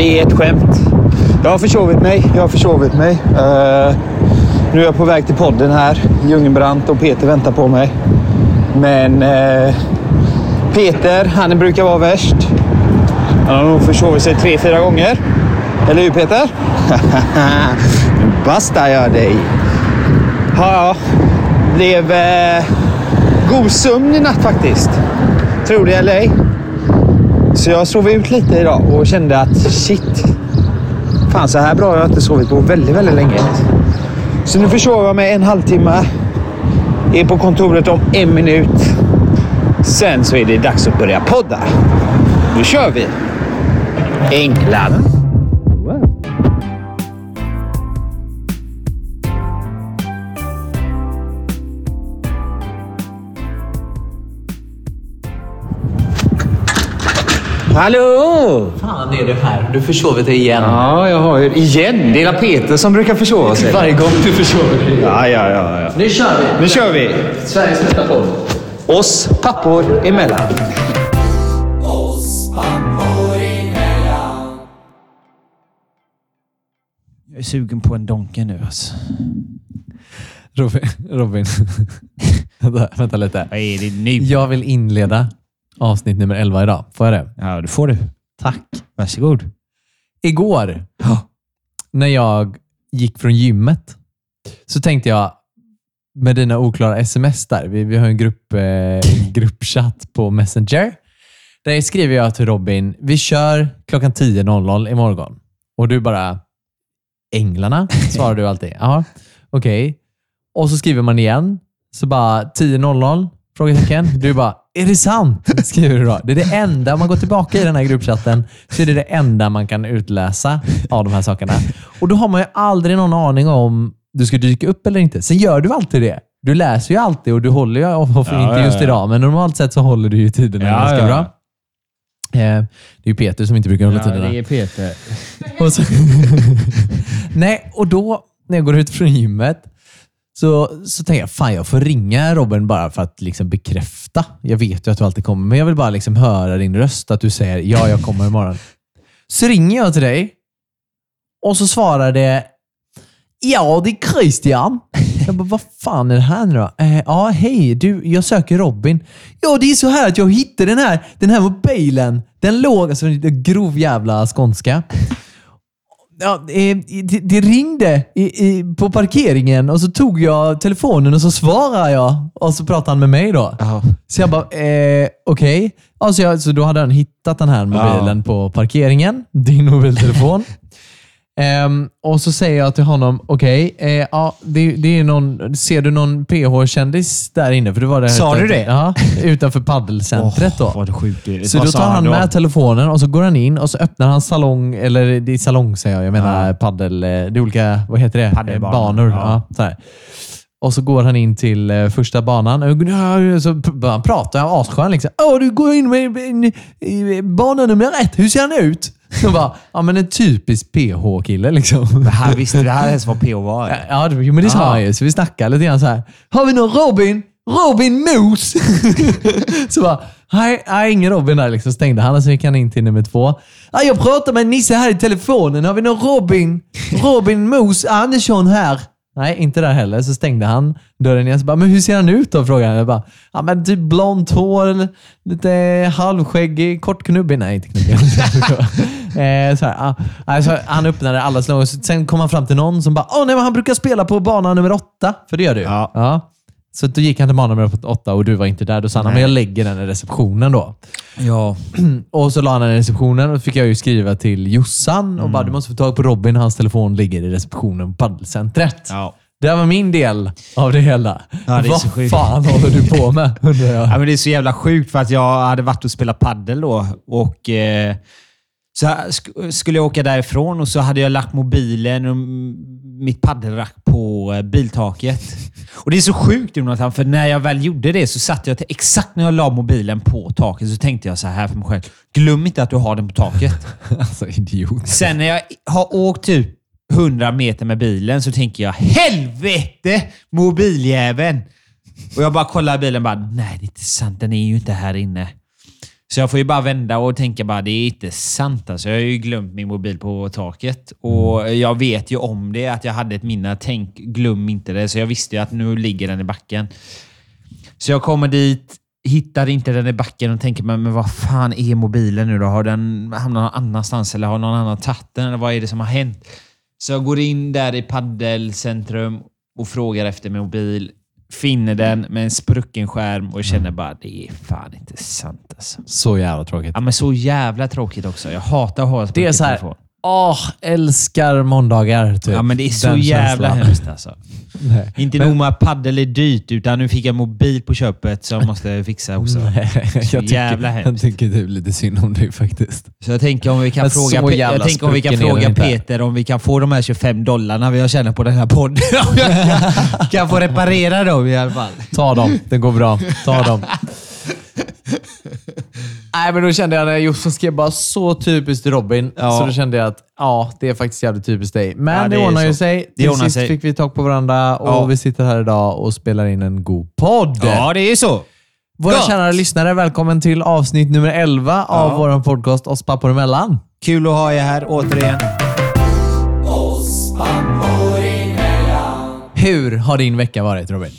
det är ett skämt. Jag har försovit mig. Jag har försovit mig. Uh, nu är jag på väg till podden här. Ljungbrant och Peter väntar på mig. Men uh, Peter, han brukar vara värst. Han har nog försovit sig tre, fyra gånger. Eller hur Peter? nu bastar jag dig. Ja, ja. Blev eh, god sömn i natt faktiskt. Tror det eller ej. Så jag sov ut lite idag och kände att shit. Fan, så här bra har jag inte sovit på väldigt, väldigt länge. Så nu försover jag mig en halvtimme. Är på kontoret om en minut. Sen så är det dags att börja podda. Nu kör vi! England. Hallå! Fan är du här? Du försovit dig igen. Ja, jag har ju... Igen! Det är Peter som brukar försova sig. Varje gång du försover dig. Ja, ja, ja, ja. Nu kör vi! Nu kör vi! Sveriges bästa podd. Oss pappor emellan. Jag är sugen på en Donken nu alltså. Robin, Robin. vänta, vänta lite. Vad är det nu? Jag vill inleda avsnitt nummer 11 idag. Får jag det? Ja, det får du. Tack. Varsågod. Igår, när jag gick från gymmet, så tänkte jag med dina oklara sms där. Vi, vi har en grupp, eh, gruppchatt på Messenger. Där skriver jag till Robin, vi kör klockan 10.00 imorgon. Och du bara, Änglarna? Svarar du alltid. Ja, okej. Och så skriver man igen. Så bara 10.00? Frågetecken. Du bara, är det sant? Skriver du då. Det är det enda, om man går tillbaka i den här gruppchatten, så är det det enda man kan utläsa av de här sakerna. Och då har man ju aldrig någon aning om du ska dyka upp eller inte. Sen gör du alltid det. Du läser ju alltid och du håller ju, och inte ja, just ja. idag, men normalt sett så håller du ju tiderna Ja, ganska ja. bra. Eh, Det är ju Peter som inte brukar hålla Ja, tiderna. det är Peter. Och så, nej, och då när jag går ut från gymmet så, så tänker jag, fan jag får ringa Robin bara för att liksom bekräfta. Jag vet ju att du alltid kommer, men jag vill bara liksom höra din röst, att du säger ja, jag kommer imorgon. Så ringer jag till dig och så svarar det Ja, det är Christian. Jag bara, vad fan är det här nu då? Eh, ja, hej. Du, jag söker Robin. Ja, det är så här att jag hittade den här, den här mobilen. Den låg, alltså grov jävla skånska. Ja, eh, det, det ringde i, i, på parkeringen och så tog jag telefonen och så svarade jag. Och så pratade han med mig då. Så jag bara, eh, okej. Alltså jag, så då hade han hittat den här mobilen på parkeringen. Din mobiltelefon. Ehm, och så säger jag till honom, okej, eh, ja, det, det är någon, ser du någon PH-kändis där inne? För du var där Sa utanför- du det? Ja, utanför paddelcentret då. Vad sjukt det är. Så Vad då tar han då? med telefonen och så går han in och så öppnar han salong, eller det är salong säger jag, jag menar paddel, eh, det är olika, vad heter det? Paddelbanor. Eh, Banor. Ja. Ja. Och så går han in till eh, första banan och så börjar han prata, asskön liksom. Åh, du går in med bana nummer ett, hur ser han ut? Så bara, ja men en typisk PH-kille liksom. Det här visste det här ens vad PO var. Ja, det- jo, men det sa Ja. han ju. Så vi snackade lite grann så här. Har vi någon Robin? Robin Mos! så bara, nej, nej, ingen Robin där. Liksom stängde han och så gick han in till nummer två. Ja, jag pratar med Nisse här i telefonen. Har vi någon Robin? Robin Mos Andersson här? Nej, inte där heller. Så stängde han dörren igen. Så bara, men hur ser han ut då? Frågade han. Jag bara, ja men typ blont hår, lite halvskäggig, kort knubbig. Nej, inte knubbig. eh, så här, ja. alltså, han öppnade alla slag sen kom han fram till någon som bara, åh nej, men han brukar spela på bana nummer åtta. För det gör du Ja. Så då gick han till bana nummer åtta och du var inte där. Då sa han, men jag lägger den i receptionen då. Ja. Och så la han den i receptionen och då fick jag ju skriva till Jossan och bara, du måste få tag på Robin. Hans telefon ligger i receptionen på paddelcentret. ja. Det var min del av det hela. Ja, det är Vad så sjukt. fan håller du på med? undrar jag. Ja, men det är så jävla sjukt för att jag hade varit och spelat paddel då och eh, så skulle jag åka därifrån och så hade jag lagt mobilen och mitt paddelrack på eh, biltaket. Och Det är så sjukt Jonathan, för när jag väl gjorde det så satt jag till, exakt när jag la mobilen på taket så tänkte jag så här för mig själv. Glöm inte att du har den på taket. Alltså idiot. Sen när jag har åkt typ 100 meter med bilen så tänker jag helvete mobiljäveln. Och jag bara kollar bilen och bara nej det är inte sant. Den är ju inte här inne. Så jag får ju bara vända och tänka bara det är inte sant. Alltså, jag har ju glömt min mobil på taket och jag vet ju om det att jag hade ett minne. Tänk, glöm inte det. Så jag visste ju att nu ligger den i backen. Så jag kommer dit, hittar inte den i backen och tänker men, men vad fan är mobilen nu då? Har den hamnat någon annanstans eller har någon annan tagit den? Eller vad är det som har hänt? Så jag går in där i paddelcentrum och frågar efter min mobil. Finner den med en sprucken skärm och känner bara det är fan inte sant alltså. Så jävla tråkigt. Ja, men så jävla tråkigt också. Jag hatar att ha en Det är sprucken så här, telefon. Åh, älskar måndagar. Typ. Ja, men det är så Den jävla känslan. hemskt alltså. Nej. Inte nog med att paddel är dyrt, utan nu fick jag mobil på köpet som jag måste fixa också. Nej, jag, Så tycker, jävla jag hemskt. tycker typ lite synd om dig faktiskt. Så jag tänker om vi kan Men fråga, Pe- jag tänker om vi kan är fråga. Peter om vi kan få de här 25 dollarna vi har tjänat på den här podden. Jag kan få reparera dem i alla fall. Ta dem, det går bra. Ta dem. Nej, men då kände jag när Jossan skrev bara så typiskt Robin, Ja. så då kände jag att ja, det är faktiskt jävligt typiskt dig. Men Ja, det, det ordnar ju sig. Till sist sig. fick vi tag på varandra och Ja. vi sitter här idag och spelar in en god podd. Ja, det är så. Våra gott. kära lyssnare, välkommen till avsnitt nummer 11 av vår podcast Oss pappor emellan. Kul att ha er här återigen. Hur har din vecka varit Robin?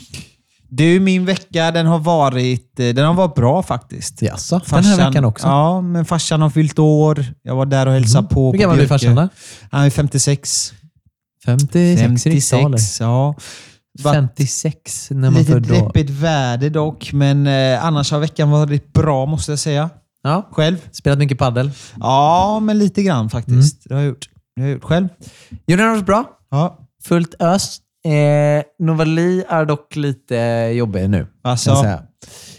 Du, min vecka den har varit, eh, den har varit bra faktiskt. Jaså, den här veckan också? Ja, men farsan har fyllt år. Jag var där och hälsade på. Hur gammal är farsan då? Han är 56. 56 riksdaler. 56, ja. Va- 56 när man Lite född då. deppigt väder dock, men eh, annars har veckan varit bra måste jag säga. Ja. Själv? Spelat mycket paddel. Ja, men lite grann faktiskt. Det har jag gjort. Det har jag gjort. Själv? Har varit bra. Ja. Fullt ös. Eh, Novali är dock lite jobbig nu. Alltså?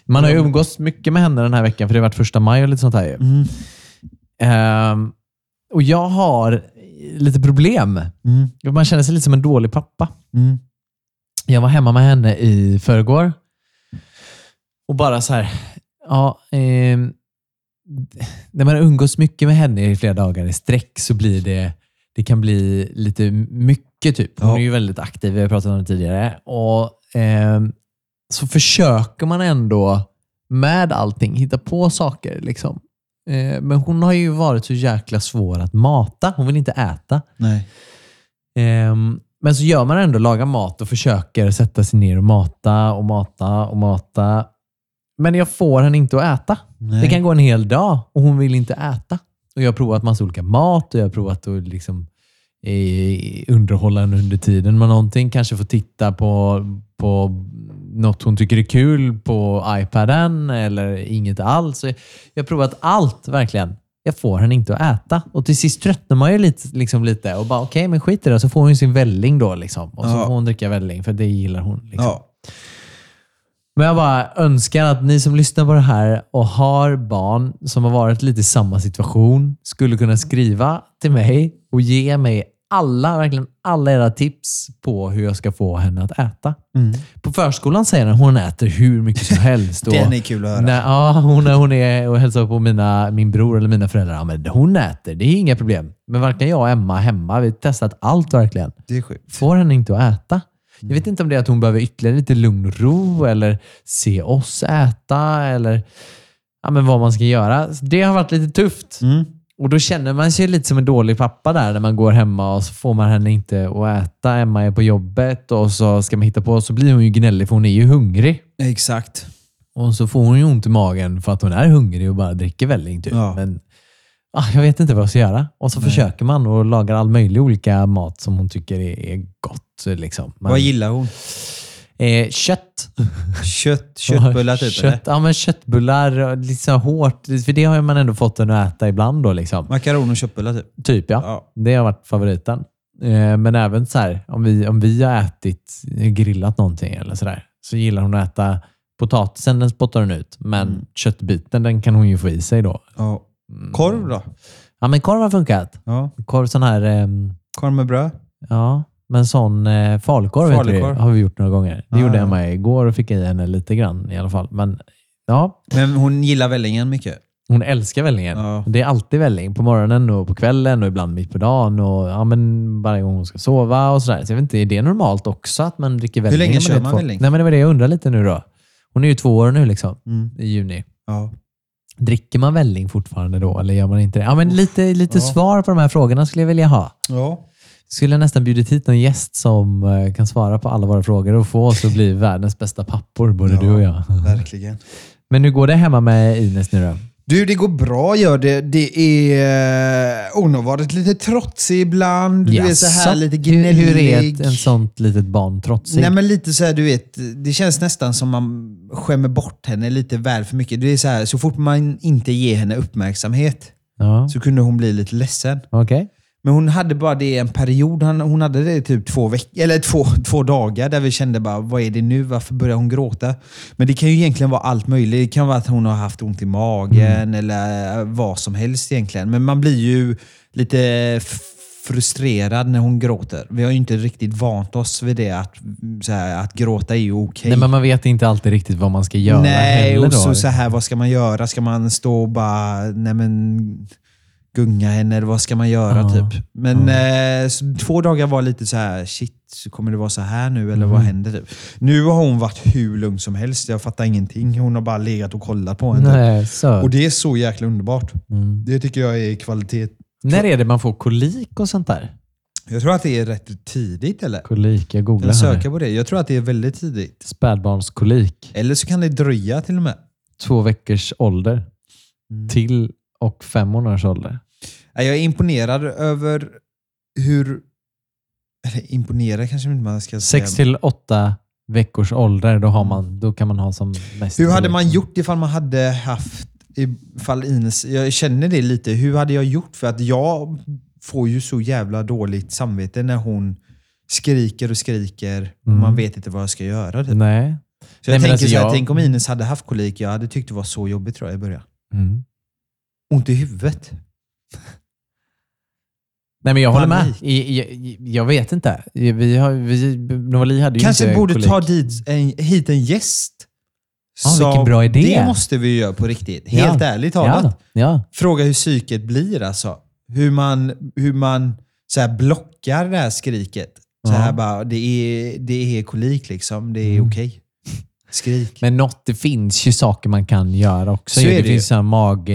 Man har ju umgås mycket med henne den här veckan, för det har varit första maj och lite sånt här. Mm. Ehm, och jag har lite problem. Mm. Man känner sig lite som en dålig pappa. Mm. Jag var hemma med henne i förrgår och bara så här, ja, ehm, när man umgås mycket med henne i flera dagar i sträck så blir det, det kan bli lite mycket. Typ. Hon Ja. är ju väldigt aktiv, vi har pratat om det tidigare. Och ehm, Så försöker man ändå med allting hitta på saker. Liksom. Eh, men hon har ju varit så jäkla svår att mata. Hon vill inte äta. Nej. Ehm, men så gör man ändå, lagar mat och försöker sätta sig ner och mata och mata och mata. Men jag får henne inte att äta. Nej. Det kan gå en hel dag och hon vill inte äta. Och Jag har provat massa olika mat och jag har provat att liksom, underhålla henne under tiden med någonting. Kanske få titta på, på något hon tycker är kul på iPaden eller inget alls. Jag har provat allt verkligen. Jag får henne inte att äta. Och till sist tröttnar man ju lite, liksom lite och bara okej, men skit i det. Så får hon sin välling då. Liksom. Och så Ja. får hon dricka välling, för det gillar hon. Liksom. Ja. Men jag bara önskar att ni som lyssnar på det här och har barn som har varit lite i samma situation skulle kunna skriva till mig och ge mig alla, verkligen alla era tips på hur jag ska få henne att äta. Mm. På förskolan säger hon att hon äter hur mycket som helst. Den är kul att höra. Nej, ja, hon, hon är och hälsar på mina, min bror eller mina föräldrar. Ja, men hon äter, det är inga problem. Men varken jag och Emma hemma, vi har testat allt verkligen. Det är sjukt. Får henne inte att äta. Jag vet inte om det är att hon behöver ytterligare lite lugn och ro eller se oss äta eller ja, men vad man ska göra. Så Det har varit lite tufft. Mm. Och Då känner man sig lite som en dålig pappa där när man går hemma och så får man henne inte att äta. Emma är på jobbet och så ska man hitta på så blir hon ju gnällig för hon är ju hungrig. Exakt. Och så får hon ju ont i magen för att hon är hungrig och bara dricker välling. Typ. Ja. Men ah, jag vet inte vad jag ska göra. Och så försöker man och lagar all möjlig olika mat som hon tycker är, är gott. Liksom. Men, Vad gillar hon? Eh, kött. Kött, köttbullar typ Kött, eller? ja, men köttbullar. här hårt. För det har man ändå fått att äta ibland. Då, liksom. Makaron och köttbullar typ? Typ ja. Ja. Det har varit favoriten. Eh, Men även så här, om vi, om vi har ätit, grillat någonting eller sådär, så gillar hon att äta potatisen, den spottar hon ut. Men Mm. köttbiten, den kan hon ju få i sig då. Ja. Korv då? Ja, men korv har funkat. Ja. Korv sån här, ehm, Korv med bröd? ja, men sån eh, falukorv, har vi gjort några gånger. Det Ah, gjorde med igår och fick i henne lite grann i alla fall. Men ja, Men hon gillar vällingen mycket. hon älskar vällingen. Ja. Det är alltid välling. På morgonen och på kvällen och ibland mitt på dagen. Och, ja, men varje gång hon ska sova och sådär. Så jag vet inte, är det normalt också att man dricker välling? länge när kör man två? välling? Nej, men det var det jag undrar lite nu då. Hon är ju två år nu liksom, Mm. i juni. Ja. Dricker man välling fortfarande då eller gör man inte det? Ja, men lite, lite Ja. svar på de här frågorna skulle jag vilja ha. ja. Skulle jag nästan bjudit hit någon gäst som eh, kan svara på alla våra frågor och få oss att bli världens bästa pappor, både Ja. du och jag. Verkligen. Men hur går det hemma med Ines nu då? Du, det går bra gör det. Det är... Hon har varit lite trotsig ibland. Du är så här lite hur, gnällig. hur är ett, en sånt litet barn trotsig? Nej men lite så här, du vet, det känns nästan som man skämmer bort henne lite väl för mycket. Det är så, här, så fort man inte ger henne uppmärksamhet ja. så kunde hon bli lite ledsen. Okej. Men hon hade bara det en period, hon hade det typ två, veck- eller två, två dagar där vi kände bara, vad är det nu? Varför börjar hon gråta? Men det kan ju egentligen vara allt möjligt. Det kan vara att hon har haft ont i magen eller vad som helst egentligen. Men man blir ju lite frustrerad när hon gråter. Vi har ju inte riktigt vant oss vid det, att, så här, att gråta är ju okej. Nej, men man vet inte alltid riktigt vad man ska göra Nej, och så, så här, vad ska man göra? Ska man stå och bara, nej men, gunga henne eller vad ska man göra Ja. typ? Men eh, så, två dagar var lite så här, shit, kommer det vara så här nu eller Mm. vad händer? Typ? Nu har hon varit hur lugn som helst. Jag fattar ingenting. Hon har bara legat och kollat på henne. Nej, så. Och det är så jäkla underbart. Mm. Det tycker jag är kvalitet. När är det man får kolik och sånt där? Jag tror att det är rätt tidigt eller? Kolik, jag googlar jag söka på det? Jag tror att det är väldigt tidigt. Spädbarnskolik. Eller så kan det dröja till och med. Två veckors ålder. Mm. Till och fem månaders ålder. Nej, Jag är imponerad över hur... Eller imponerad kanske inte man ska säga. Sex till åtta veckors ålder, då, har man, då kan man ha som mest Hur hade man gjort ifall man hade haft... Ifall Ines, jag känner det lite. Hur hade jag gjort? För att jag får ju så jävla dåligt samvete när hon skriker och skriker och Mm. man vet inte vad jag ska göra. Typ. Nej. Så Nej, jag men tänker alltså så här, jag- tänk om Ines hade haft kolik. Jag hade tyckt det var så jobbigt tror jag i början. Mm. Ont i huvudet. Nej, men jag håller med. I- Jag vet inte. Vi har, vi, Novali hade ju Kanske inte borde kolik. ta dit en, hit en gäst. Ja, vilken bra idé. Det måste vi göra på riktigt. Helt Ja. ärligt talat. Ja, ja. Fråga hur psyket blir alltså. Hur man, hur man så här blockar det här skriket. Så Ja. här bara, det är, det är kolik liksom. Det är Mm. okej. Skrik. Men något, det finns ju saker man kan göra också. Så det, det finns sån här mag,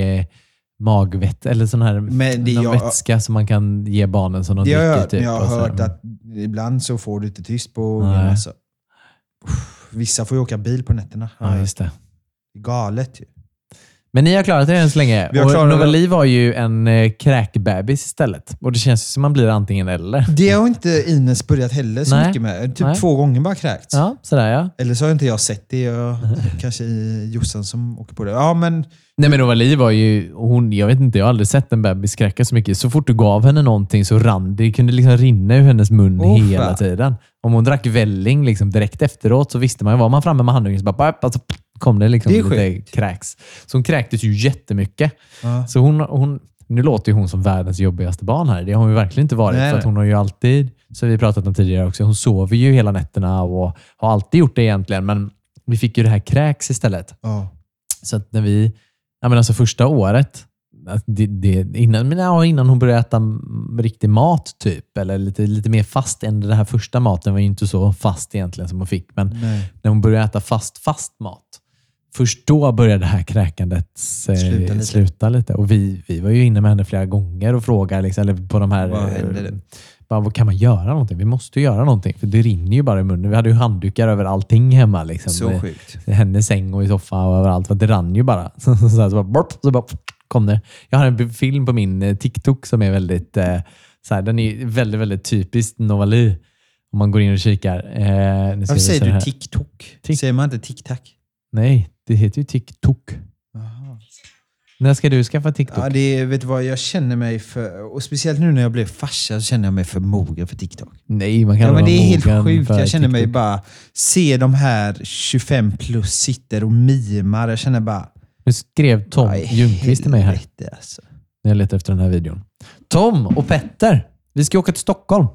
magvett, eller sån här Men det- någon jag- vätska som man kan ge barnen som de jag dricker. hört, typ, jag har så. hört att ibland så får du inte tyst på. Uff, Vissa får ju åka bil på nätterna. Ja, just det. Galet ju. Men ni har klarat det än så länge. Vi har Och klarat. Novali var ju en eh, kräkbebis istället. Och det känns som man blir antingen eller. Det har inte Ines börjat heller så Nej. mycket med. Typ Nej. två gånger bara kräkts. Ja, sådär ja. Eller så har inte jag sett det. Jag, kanske Jossan som åker på det. Ja, men Nej men Novali var ju, hon, jag vet inte, jag har aldrig sett en bebis kräka så mycket. Så fort du gav henne någonting så rann det. Kunde liksom rinna ur hennes mun Åh, hela fan. tiden. Om hon drack välling liksom direkt efteråt så visste man ju, var man framme med handduken så bara, bara alltså, kom det liksom Det lite sjukt. kräks. Så hon kräktes ju jättemycket. Ja. Så hon, hon, nu låter ju hon som världens jobbigaste barn här. Det har hon ju verkligen inte varit. Nej, för hon har ju alltid, som vi pratat om tidigare också, hon sover ju hela nätterna och har alltid gjort det egentligen. Men vi fick ju det här kräks istället. ja. Så att när vi, ja men alltså första året, det, det, innan, men ja, innan hon började äta riktig mat typ, eller lite, lite mer fast än den här första maten var ju inte så fast egentligen som hon fick. Men Nej. när hon började äta fast, fast mat, först då började det här kräkandet eh, Sluta sluta, lite. lite. Och vi, vi var ju inne med henne flera gånger och frågade liksom, eller på de här... Vad eh? Bara, vad kan man göra någonting? Vi måste ju göra någonting, för det rinner ju bara i munnen. Vi hade ju handdukar över allting hemma. Liksom. Så sjukt. hennes säng och i soffa och överallt. Det rann ju bara. Så, så, så, bara, så bara kom det. Jag har en film på min eh, TikTok som är väldigt, eh, så här, den är väldigt, väldigt typiskt Novali. Om man går in och kikar. Eh, Varför säger du. TikTok? Tik- Säger man inte TikTok? Nej, det heter ju TikTok. När ska du skaffa TikTok? Ja, det är, vet du vad, jag känner mig för... Och speciellt nu när jag blev farsa så känner jag mig för mogen för TikTok. Nej, man kan Ja, men det är helt sjukt. Jag känner mig bara... Se de här 25 plus sitter och mimar. Jag känner bara... Nu skrev Tom "Aj, Ljungqvist till mig här helvete, Alltså. när jag letade efter den här videon. Tom och Petter, vi ska åka till Stockholm.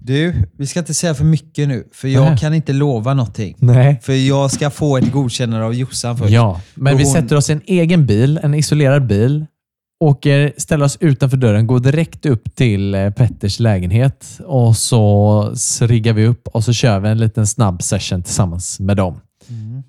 Du, vi ska inte säga för mycket nu, för jag Nej. kan inte lova någonting. Nej. För jag ska få ett godkännande av Jossan först. Ja, men vi hon- sätter oss i en egen bil, en isolerad bil, åker, ställer oss utanför dörren, går direkt upp till eh, Petters lägenhet och så riggar vi upp och så kör vi en liten snabb session tillsammans med dem. Mm.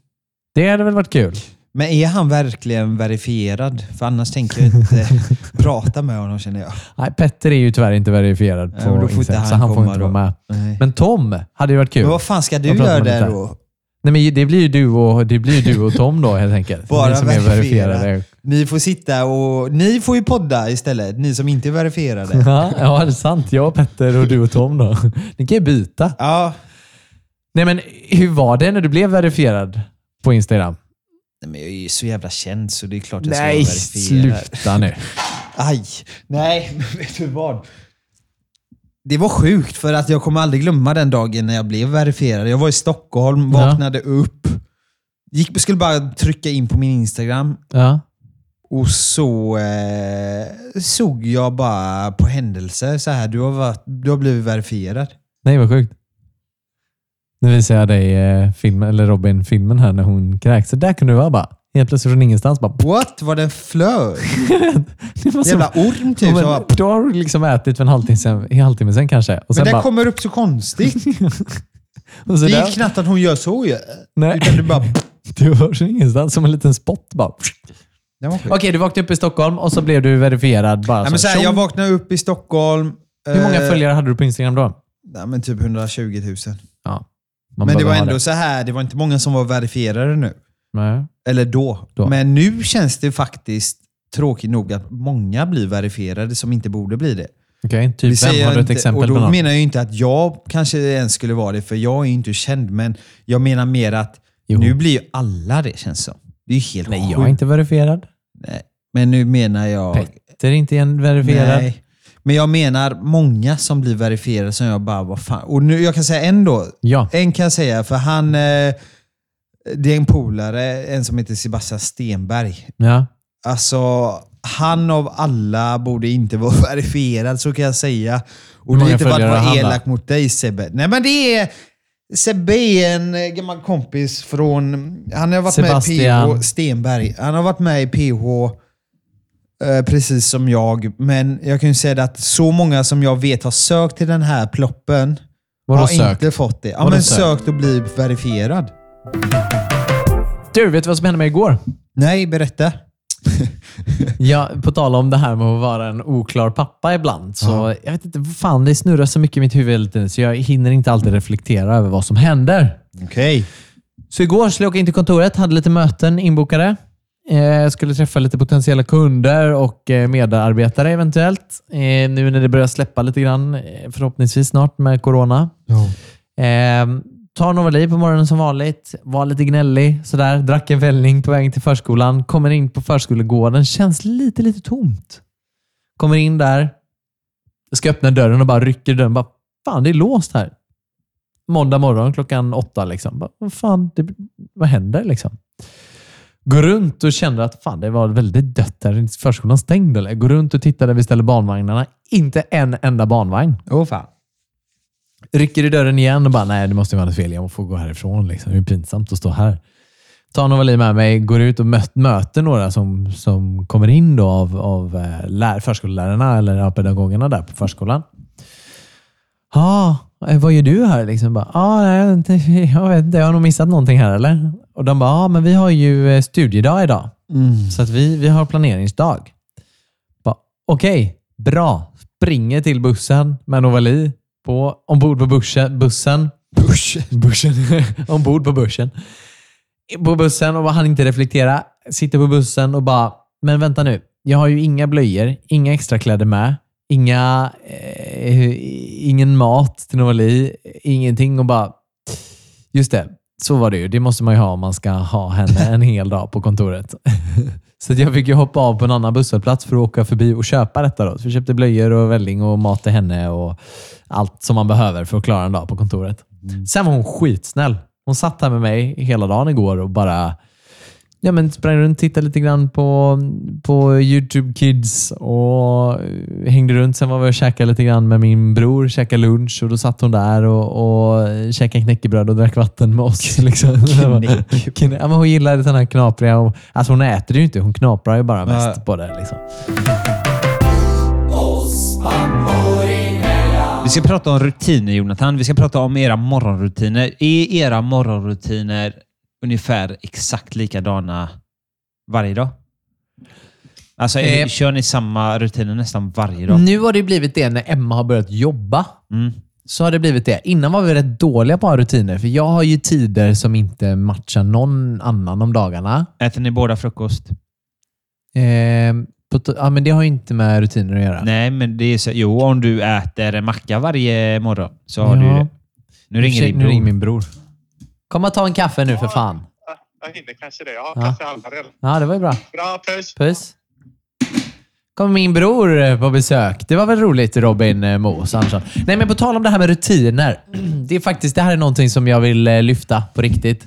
Det hade väl varit kul? Men är han verkligen verifierad? För annars tänker jag inte prata med honom känner jag. Nej, Petter är ju tyvärr inte verifierad på får Instagram, inte så han han får inte vara med. Nej. Men Tom hade ju varit kul. Men vad fan ska du göra där då? Nej, men det blir ju du och, det blir du och Tom då helt enkelt. Bara Ni som är verifiera. verifierade. Ni får sitta och... Ni får ju podda istället, ni som inte är verifierade. Ja, ja, det är sant. Jag, Petter och du och Tom då. Ni kan ju byta. Ja. Nej, men hur var det när du blev verifierad på Instagram? Nej, men jag är ju så jävla känd så det är klart jag ska Nej, vara verifierad. sluta nu. Aj! Nej, men vet du vad? Det var sjukt för att jag kommer aldrig glömma den dagen när jag blev verifierad. Jag var i Stockholm, Ja. vaknade upp, gick, skulle bara trycka in på min Instagram Ja. och så eh, såg jag bara på händelser så här. Du har, varit, du har blivit verifierad. Nej, vad sjukt. Nu visar jag dig eh, filmen, eller Robin filmen här när hon kräks. Så där kunde du vara bara. Helt plötsligt från ingenstans bara... What? Var flög? Det var så- Jävla orm typ. Ja, som bara, men, då har du liksom ätit för en halvtimme sen, en halvtimme sen kanske. Och men sen den bara, kommer upp så konstigt. och så Det där, är knappt att hon gör så ju. Nej. Utan du bara... Du var från ingenstans, som en liten spott bara. Okej, du vaknade upp i Stockholm och så blev du verifierad bara Nej, men så här, jag vaknade upp i Stockholm. Hur många eh, följare hade du på Instagram då? Nej, men typ 120 000. Ja. Man men det var ändå så här, det var inte många som var verifierade nu. Nej. Eller då. Då. Men nu känns det faktiskt tråkigt nog att många blir verifierade som inte borde bli det. Okej, Vi typ vem? Har du ett inte- exempel Och på då någon? menar jag inte att jag kanske ens skulle vara det, för jag är ju inte känd. Men jag menar mer att Jo. nu blir ju alla det, känns som. Det är ju helt Nej, jag är inte verifierad. Nej. Men nu menar jag... Petter är inte en verifierad. Nej. Men jag menar många som blir verifierade som jag bara, vad fan. Och nu, jag kan säga en då. Ja. En kan jag säga, för han... Eh, det är en polare, en som heter Sebastian Stenberg. ja. Alltså, han av alla borde inte vara verifierad, så kan jag säga. Och det är inte för att vara elak mot dig Sebbe. Nej men det är... Sebbe är en eh, gammal kompis från... Han har varit med i Sebastian. PH Stenberg. Han har varit med i PH precis som jag. Men jag kan ju säga att så många som jag vet har sökt till den här ploppen Vadå har sökt? inte fått det. Ja, Vadå men sökt? sökt och blivit verifierad. Du, vet du vad som hände mig igår? Nej, berätta. Ja, på tal om det här med att vara en oklar pappa ibland. Så Jag vet inte, vad fan, det snurrar så mycket i mitt huvud hela tiden, så jag hinner inte alltid reflektera över vad som händer. Okej. Så igår skulle jag åka in till kontoret, hade lite möten inbokade. Eh, Jag skulle träffa lite potentiella kunder och eh, medarbetare eventuellt. Eh, Nu när det börjar släppa lite grann, förhoppningsvis snart med corona. Eh, tar Novali på morgonen som vanligt. Var lite gnällig. Sådär. Drack en vällning på vägen till förskolan. Kommer in på förskolegården. Känns lite, lite tomt. Kommer in där. Jag ska öppna dörren och bara rycker i dörren. Bara, fan, det är låst här. Måndag morgon klockan åtta. Liksom. Bara, vad fan, det, vad händer liksom? Går runt och känner att fan, det var väldigt dött där. Är Förskolan stängd eller? Går runt och tittar där vi ställer barnvagnarna. Inte en enda barnvagn. Åh fan. Rycker i dörren igen och bara, nej det måste vara något fel. Jag får gå härifrån. Liksom. Det är pinsamt att stå här. Tar Novali med mig, går ut och möt, möter några som, som kommer in då av, av eh, lär, förskollärarna eller ja, pedagogerna där på förskolan. Ja, eh, vad gör du här? Liksom bara, ah, nej, jag, vet inte, jag har nog missat någonting här eller? Och de bara, ja men vi har ju eh, studiedag idag. Så att vi, vi har planeringsdag. Okej, bra. Springer till bussen med Novali på, ombord på bussen. bussen. Bush. bussen. ombord på bussen. På bussen och han inte reflektera. Sitter på bussen och bara, men vänta nu. Jag har ju inga blöjor, inga extra kläder med, inga, eh, ingen mat till Novali, ingenting och bara, just det. Så var det ju. Det måste man ju ha om man ska ha henne en hel dag på kontoret. Så jag fick ju hoppa av på en annan busshållplats för att åka förbi och köpa detta. Då. Så vi köpte blöjor och välling och mat till henne och allt som man behöver för att klara en dag på kontoret. Sen var hon skitsnäll. Hon satt här med mig hela dagen igår och bara ja, men sprang runt, tittade lite grann på, på YouTube Kids och hängde runt. Sen var vi och käkade lite grann med min bror, käkade lunch och då satt hon där och, och käkade knäckebröd och drack vatten med oss. Liksom. Ja, men hon gillade den här knapriga. Och, alltså hon äter det ju inte, hon knaprar ju bara mest Ja. på det. Liksom. Vi ska prata om rutiner, Jonathan. Vi ska prata om era morgonrutiner. Är era morgonrutiner ungefär exakt likadana varje dag? Alltså, Eh. kör ni samma rutiner nästan varje dag? Nu har det blivit det när Emma har börjat jobba. Mm. Så har det blivit det. Innan var vi rätt dåliga på rutiner, för jag har ju tider som inte matchar någon annan om dagarna. Äter ni båda frukost? Eh, ja, men det har ju inte med rutiner att göra. Nej, men det är så. Jo, om du äter en macka varje morgon så har du Ja. det. Nu ringer Ursäkta, din nu ringer min bror. Kom och ta en kaffe nu för fan. Jag hinner kanske det. Jag har Ja. kaffe halva redan. Ja, det var ju bra. Bra, puss! Puss. kom min bror eh, på besök. Det var väl roligt, Robin eh, Moos Andersson. Nej, men på tal om det här med rutiner. Det är faktiskt det här är någonting som jag vill eh, lyfta på riktigt.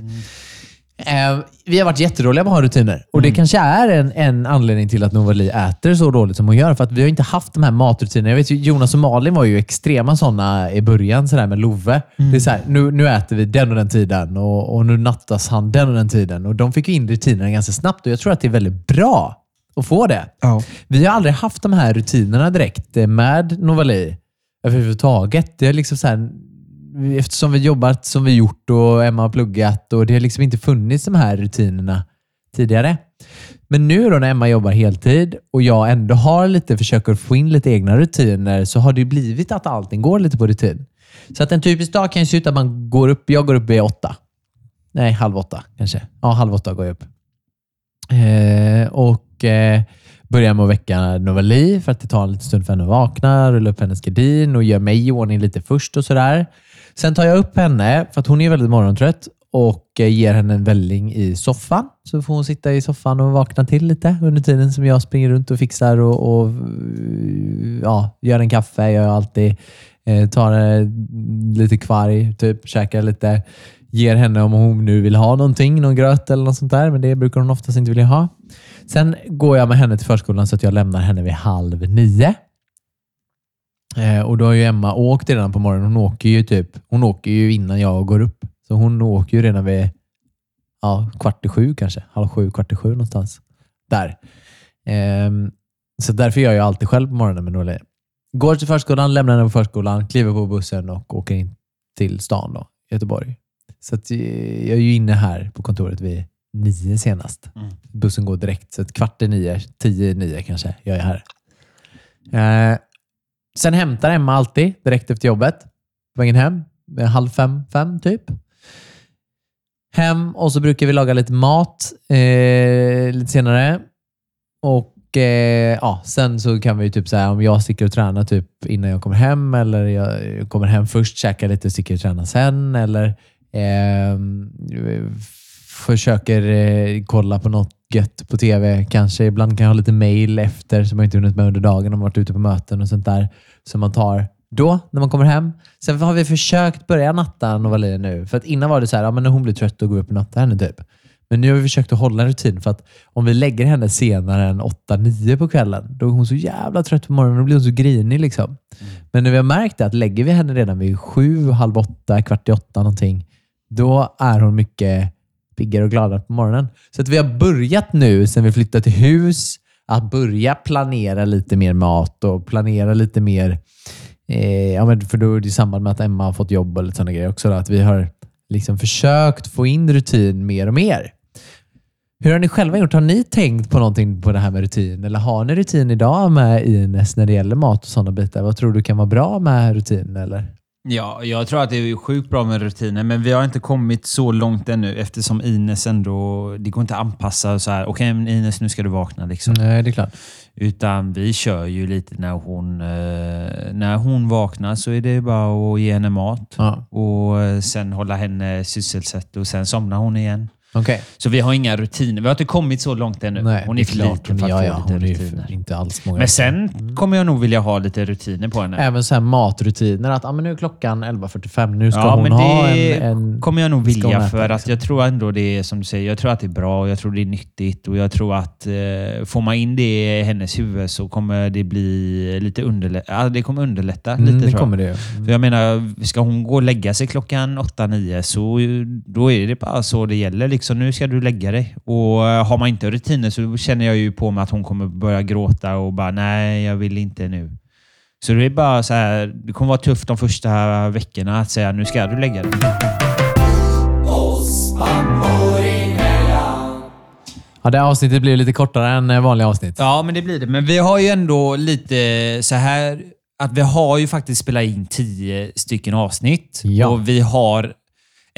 Eh, vi har varit jättedåliga på att ha rutiner. Och Det kanske är en, en anledning till att Novali äter så dåligt som hon gör. För att vi har inte haft de här matrutinerna. Jag vet ju, Jonas och Malin var ju extrema sådana i början, sådär med Love. Det är så här, nu, nu äter vi den och den tiden och, och nu nattas han den och den tiden. Och De fick ju in rutinerna ganska snabbt och jag tror att det är väldigt bra att få det. Ja. Vi har aldrig haft de här rutinerna direkt eh, med Novali överhuvudtaget. Det är liksom så här, eftersom vi jobbat som vi gjort och Emma har pluggat och det har liksom inte funnits de här rutinerna tidigare. Men nu då när Emma jobbar heltid och jag ändå har lite, försöker få in lite egna rutiner så har det ju blivit att allting går lite på rutin. Så att en typisk dag kan ju se ut att man går upp, jag går upp vid åtta. Nej, halv åtta kanske. Ja, halv åtta går jag upp. Eh, och eh, börjar med att väcka Novali för att det tar en liten stund för henne att vakna, rulla upp hennes gardin och gör mig i ordning lite först och sådär. Sen tar jag upp henne, för att hon är väldigt morgontrött, och eh, ger henne en välling i soffan. Så får hon sitta i soffan och vakna till lite under tiden som jag springer runt och fixar och, och eh, ja, gör en kaffe. Jag gör alltid. Eh, tar eh, lite kvarg, typ, käkar lite. Ger henne om hon nu vill ha någonting, någon gröt eller något sånt där. Men det brukar hon oftast inte vilja ha. Sen går jag med henne till förskolan så att jag lämnar henne vid halv nio. Eh, och då har ju Emma åkt redan på morgonen. Hon åker ju typ hon åker ju innan jag går upp. Så hon åker ju redan vid ja, kvart i sju kanske. Halv sju, kvart i sju någonstans. Där. Ehm, så därför gör jag alltid själv på morgonen med Norli. Går till förskolan, lämnar henne på förskolan, kliver på bussen och åker in till stan då, Göteborg. Så att eh, jag är ju inne här på kontoret vid nio senast. Bussen går direkt, så att kvart i nio, tio i nio kanske, jag är här. Eh, sen hämtar Emma alltid direkt efter jobbet. På vägen hem, halv fem, fem typ. Hem och så brukar vi laga lite mat eh, lite senare. Och eh, ja, Sen så kan vi typ säga om jag sticker och tränar typ innan jag kommer hem eller jag kommer hem först, käkar lite och sticker och tränar sen. Eller eh, försöker eh, kolla på något gött på tv. Kanske ibland kan jag ha lite mail efter som jag inte hunnit med under dagen om varit ute på möten och sånt där. Som man tar då, när man kommer hem. Sen har vi försökt börja natta Novali nu. För att innan var det så här, ja, men när hon blir trött då går upp och nattar henne typ. Men nu har vi försökt att hålla en rutin för att om vi lägger henne senare än 8-9 på kvällen, då är hon så jävla trött på morgonen och då blir hon så grinig. Liksom. Men när vi har märkt det, att lägger vi henne redan vid sju, halv åtta, kvart i åtta någonting, då är hon mycket piggare och gladare på morgonen. Så att vi har börjat nu, sen vi flyttade till hus, att börja planera lite mer mat och planera lite mer Eh, ja, men för då är det i samband med att Emma har fått jobb och lite sådana grejer också. Då, att vi har liksom försökt få in rutin mer och mer. Hur har ni själva gjort? Har ni tänkt på någonting på det här med rutin? Eller har ni rutin idag med Ines när det gäller mat och sådana bitar? Vad tror du kan vara bra med rutin? Eller? Ja, jag tror att det är sjukt bra med rutiner, men vi har inte kommit så långt ännu eftersom Ines ändå... Det går inte att anpassa så här. Okej, men Ines, nu ska du vakna. Liksom. Nej, det är klart. Utan vi kör ju lite när hon, eh, när hon vaknar så är det bara att ge henne mat. Ja. Och eh, sen hålla henne sysselsatt och sen somnar hon igen. Okej. Så vi har inga rutiner. Vi har inte kommit så långt ännu. Nej, hon det är för liten för att ja, få ja, lite är rutiner. inte alls många. Men sen kommer jag nog vilja ha lite rutiner på henne. Även så matrutiner. Att ah, men nu är klockan 11.45. Nu ska Ja, hon ha det en, en... kommer jag nog vilja äta, för att liksom. jag tror ändå det är som du säger. Jag tror att det är bra och jag tror det är nyttigt och jag tror att eh, får man in det i hennes huvud så kommer det bli lite underlätta. Ja, det kommer underlätta Mm, lite det tror jag. kommer det ju. För jag menar, ska hon gå och lägga sig klockan 8-9 så då är det bara så det gäller. Liksom, nu ska du lägga dig. Och eh, har man inte rutiner så känner jag ju på mig att hon kommer börja gråta och bara nej, jag vill inte nu. Så det är bara så här, det kommer vara tufft de första veckorna att säga nu ska du lägga dig. Ja, det här avsnittet blir lite kortare än eh, vanliga avsnitt. Ja, men det blir det. Men vi har ju ändå lite så här att vi har ju faktiskt spelat in tio stycken avsnitt. Ja. Och vi har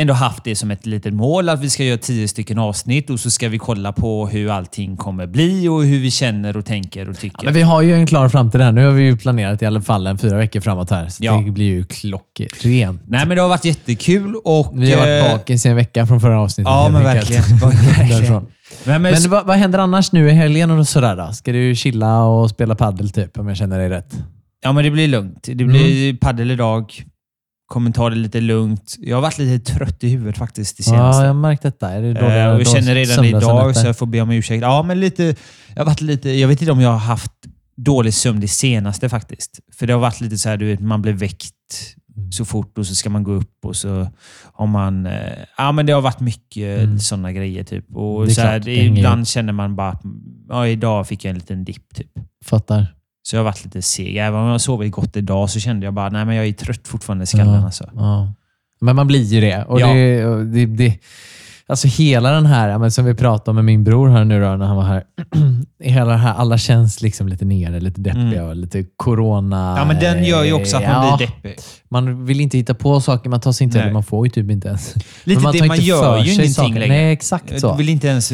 ändå haft det som ett litet mål att vi ska göra tio stycken avsnitt och så ska vi kolla på hur allting kommer bli och hur vi känner och tänker och tycker. Men vi har ju en klar framtid här. Nu har vi ju planerat i alla fall en fyra veckor framåt här. Så Ja. det blir ju klockrent. Nej, men det har varit jättekul och... Vi har varit eh, bakis i en vecka från förra avsnittet. Ja, men verkligen. Verkligen. Men, men, Men vad, vad händer annars nu i helgen och sådär då? Ska du chilla och spela paddel typ, om jag känner dig rätt? ja, men det blir lugnt. Det blir paddel idag. Kommer ta det lite lugnt. Jag har varit lite trött i huvudet faktiskt det senaste. Ja, jag har märkt detta. Är det Eh, dåliga, och jag känner redan idag, så jag får be om ursäkt. Ja, men lite, jag, har varit lite, jag vet inte om jag har haft dålig sömn det senaste faktiskt. För det har varit lite så här, du vet, man blir väckt Mm. så fort och så ska man gå upp och så har man... Eh, ja, men det har varit mycket Mm. sådana grejer. Typ. Och så klart, här, det det, ibland känner man bara att ja, idag fick jag en liten dipp. Typ. Fattar. Så jag har varit lite seg. Även om jag sovit gott idag så kände jag bara nej men jag är trött fortfarande i skallen. Ja, Alltså. ja. Men man blir ju det. Och Ja. det, och det, det alltså hela den här, men som vi pratade om med min bror här nu då, när han var här. hela här, alla känns liksom lite nere, lite deppiga och lite corona. Mm. Ja, men den gör ju också att man Ja, blir deppig. Man vill inte hitta på saker, man tar sig inte, Nej. eller man får ju typ inte ens. Lite Men det, man gör ju ingenting saker. längre. Nej, exakt så. Jag vill inte ens,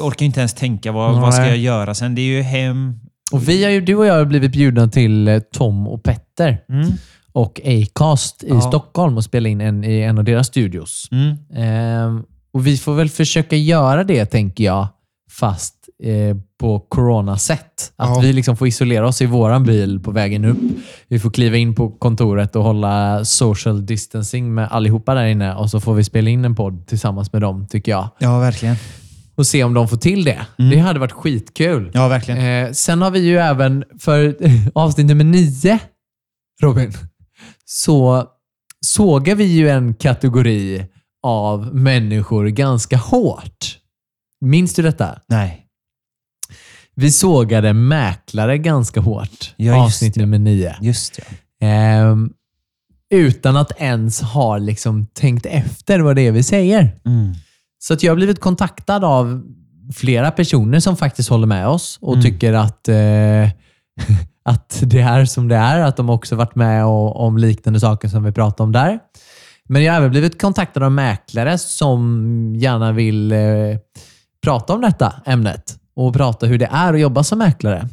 orkar inte ens tänka vad, vad ska jag göra sen. Det är ju hem. Och vi har ju, du och jag har blivit bjudna till eh, Tom och Petter Mm. och Acast i Ja. Stockholm och spela in en, i en av deras studios. Mm. Ehm, och Vi får väl försöka göra det, tänker jag, fast eh, på corona-sätt. Att Ja. vi liksom får isolera oss i våran bil på vägen upp. Vi får kliva in på kontoret och hålla social distancing med allihopa där inne och så får vi spela in en podd tillsammans med dem, tycker jag. Ja, verkligen. Och se om de får till det. Det hade varit skitkul. Ja, verkligen. Eh, sen har vi ju även för avsnitt nummer nio, Robin, så sågar vi ju en kategori av människor ganska hårt. Minns du detta? Nej. Vi sågade mäklare ganska hårt. Ja, avsnitt det. nummer nio. Just ja. Ehm, utan att ens ha liksom tänkt efter vad det är vi säger. Mm. Så att jag har blivit kontaktad av flera personer som faktiskt håller med oss och Mm. tycker att, eh, att det är som det är. Att de också varit med och, om liknande saker som vi pratade om där. Men jag har även blivit kontaktad av mäklare som gärna vill eh, prata om detta ämnet och prata hur det är att jobba som mäklare.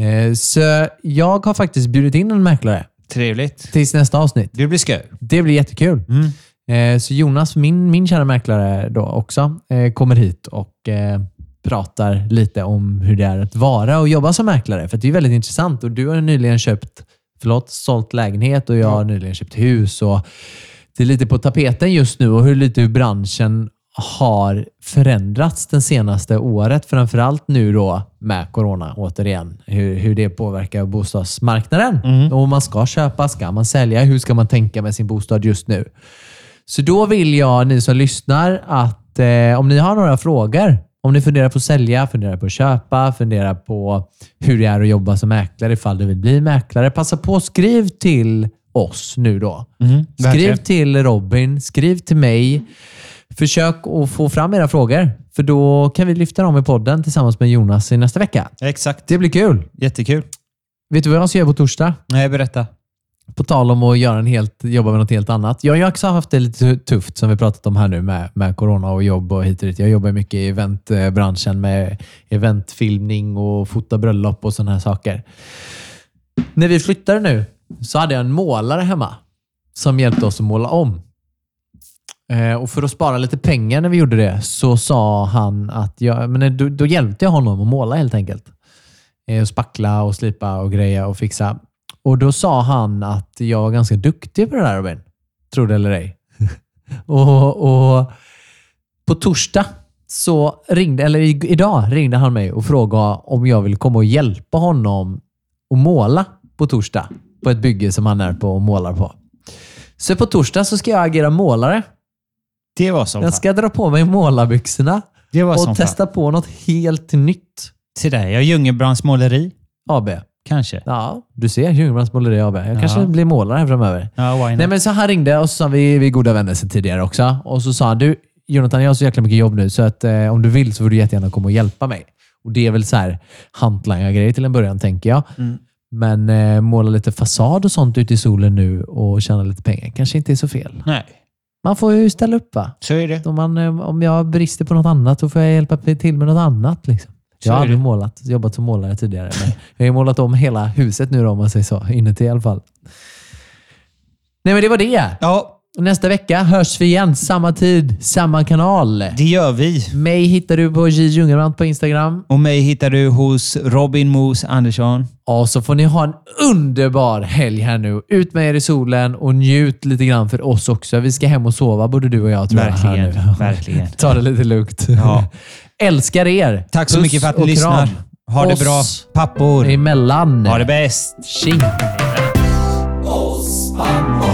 Eh, så jag har faktiskt bjudit in en mäklare Trevligt. tills nästa avsnitt. Det blir skoj. Det blir jättekul. Mm. Eh, Så Jonas, min, min kära mäklare då också, eh, kommer hit och eh, pratar lite om hur det är att vara och jobba som mäklare. För det är väldigt intressant och du har nyligen köpt, förlåt, sålt lägenhet och jag har nyligen köpt hus. Och det är lite på tapeten just nu och hur lite hur branschen har förändrats det senaste året. Framförallt nu då med corona återigen. Hur, hur det påverkar bostadsmarknaden. Och om man ska köpa, ska man sälja? Hur ska man tänka med sin bostad just nu? Så då vill jag, ni som lyssnar, att eh, om ni har några frågor, om ni funderar på att sälja, funderar på att köpa, funderar på hur det är att jobba som mäklare ifall du vill bli mäklare, passa på att skriv till oss nu då. skriv verkligen. till Robin, skriv till mig. Försök att få fram era frågor, för då kan vi lyfta dem i podden tillsammans med Jonas i nästa vecka. Exakt. Det blir kul. Jättekul. Vet du vad jag ska göra på torsdag? Nej, berätta. På tal om att göra en helt, jobba med något helt annat. Jag har ju också haft det lite tufft som vi pratat om här nu med, med corona och jobb och hit och dit. Jag jobbar mycket i eventbranschen med eventfilmning och fota bröllop och sådana här saker. När vi flyttade nu så hade jag en målare hemma som hjälpte oss att måla om. Eh, och för att spara lite pengar när vi gjorde det så sa han att jag, men då, då hjälpte jag honom att måla helt enkelt. Eh, och spackla och slipa och greja och fixa. Och då sa han att jag var ganska duktig på det där Robin. Tror det eller ej. och, och på torsdag så ringde, eller idag ringde han mig och frågade om jag ville komma och hjälpa honom att måla på torsdag på ett bygge som han är på och målar på. Så på torsdag så ska jag agera målare. Det var som Jag fan. ska dra på mig målarbyxorna och testa på något helt nytt. fan. Till dig. Jag Ljungerbrands måleri. AB. Kanske. Ja, du ser. Ljungbrands måleri AB. Jag Ja. kanske blir målare här framöver. Ja? Nej, men så han ringde och så sa vi, vi är goda vänner sedan tidigare också. Och så sa han, du Jonathan, jag har så jäkla mycket jobb nu så att eh, om du vill så får du jättegärna komma och hjälpa mig. Och Det är väl så här hantlangargrejer till en början, tänker jag. Mm. Men eh, måla lite fasad och sånt ute i solen nu och tjäna lite pengar kanske inte är så fel. Nej, Man får ju ställa upp va? så är det. Om, man, eh, om jag brister på något annat, då får jag hjälpa till med något annat. Liksom. Så Jag har aldrig målat, jobbat som målare tidigare, men jag har ju målat om hela huset nu då, om man säger så. Inuti i alla fall. Nej, men det var det. Ja, Nästa vecka hörs vi igen. Samma tid, samma kanal. det gör vi. Mig hittar du på J. Ljungerbrant på Instagram. Och mig hittar du hos Robin Mos Andersson. Och så får ni ha en underbar helg här nu. Ut med er i solen och njut lite grann för oss också. Vi ska hem och sova, både du och jag tror jag. här Verkligen. nu. Verkligen. Ta det lite lugnt. Ja. Älskar er. Tack så Puss mycket för att ni lyssnar. Ha det bra. Pappor, Emellan. ha det bäst. Tjing. Oss pappor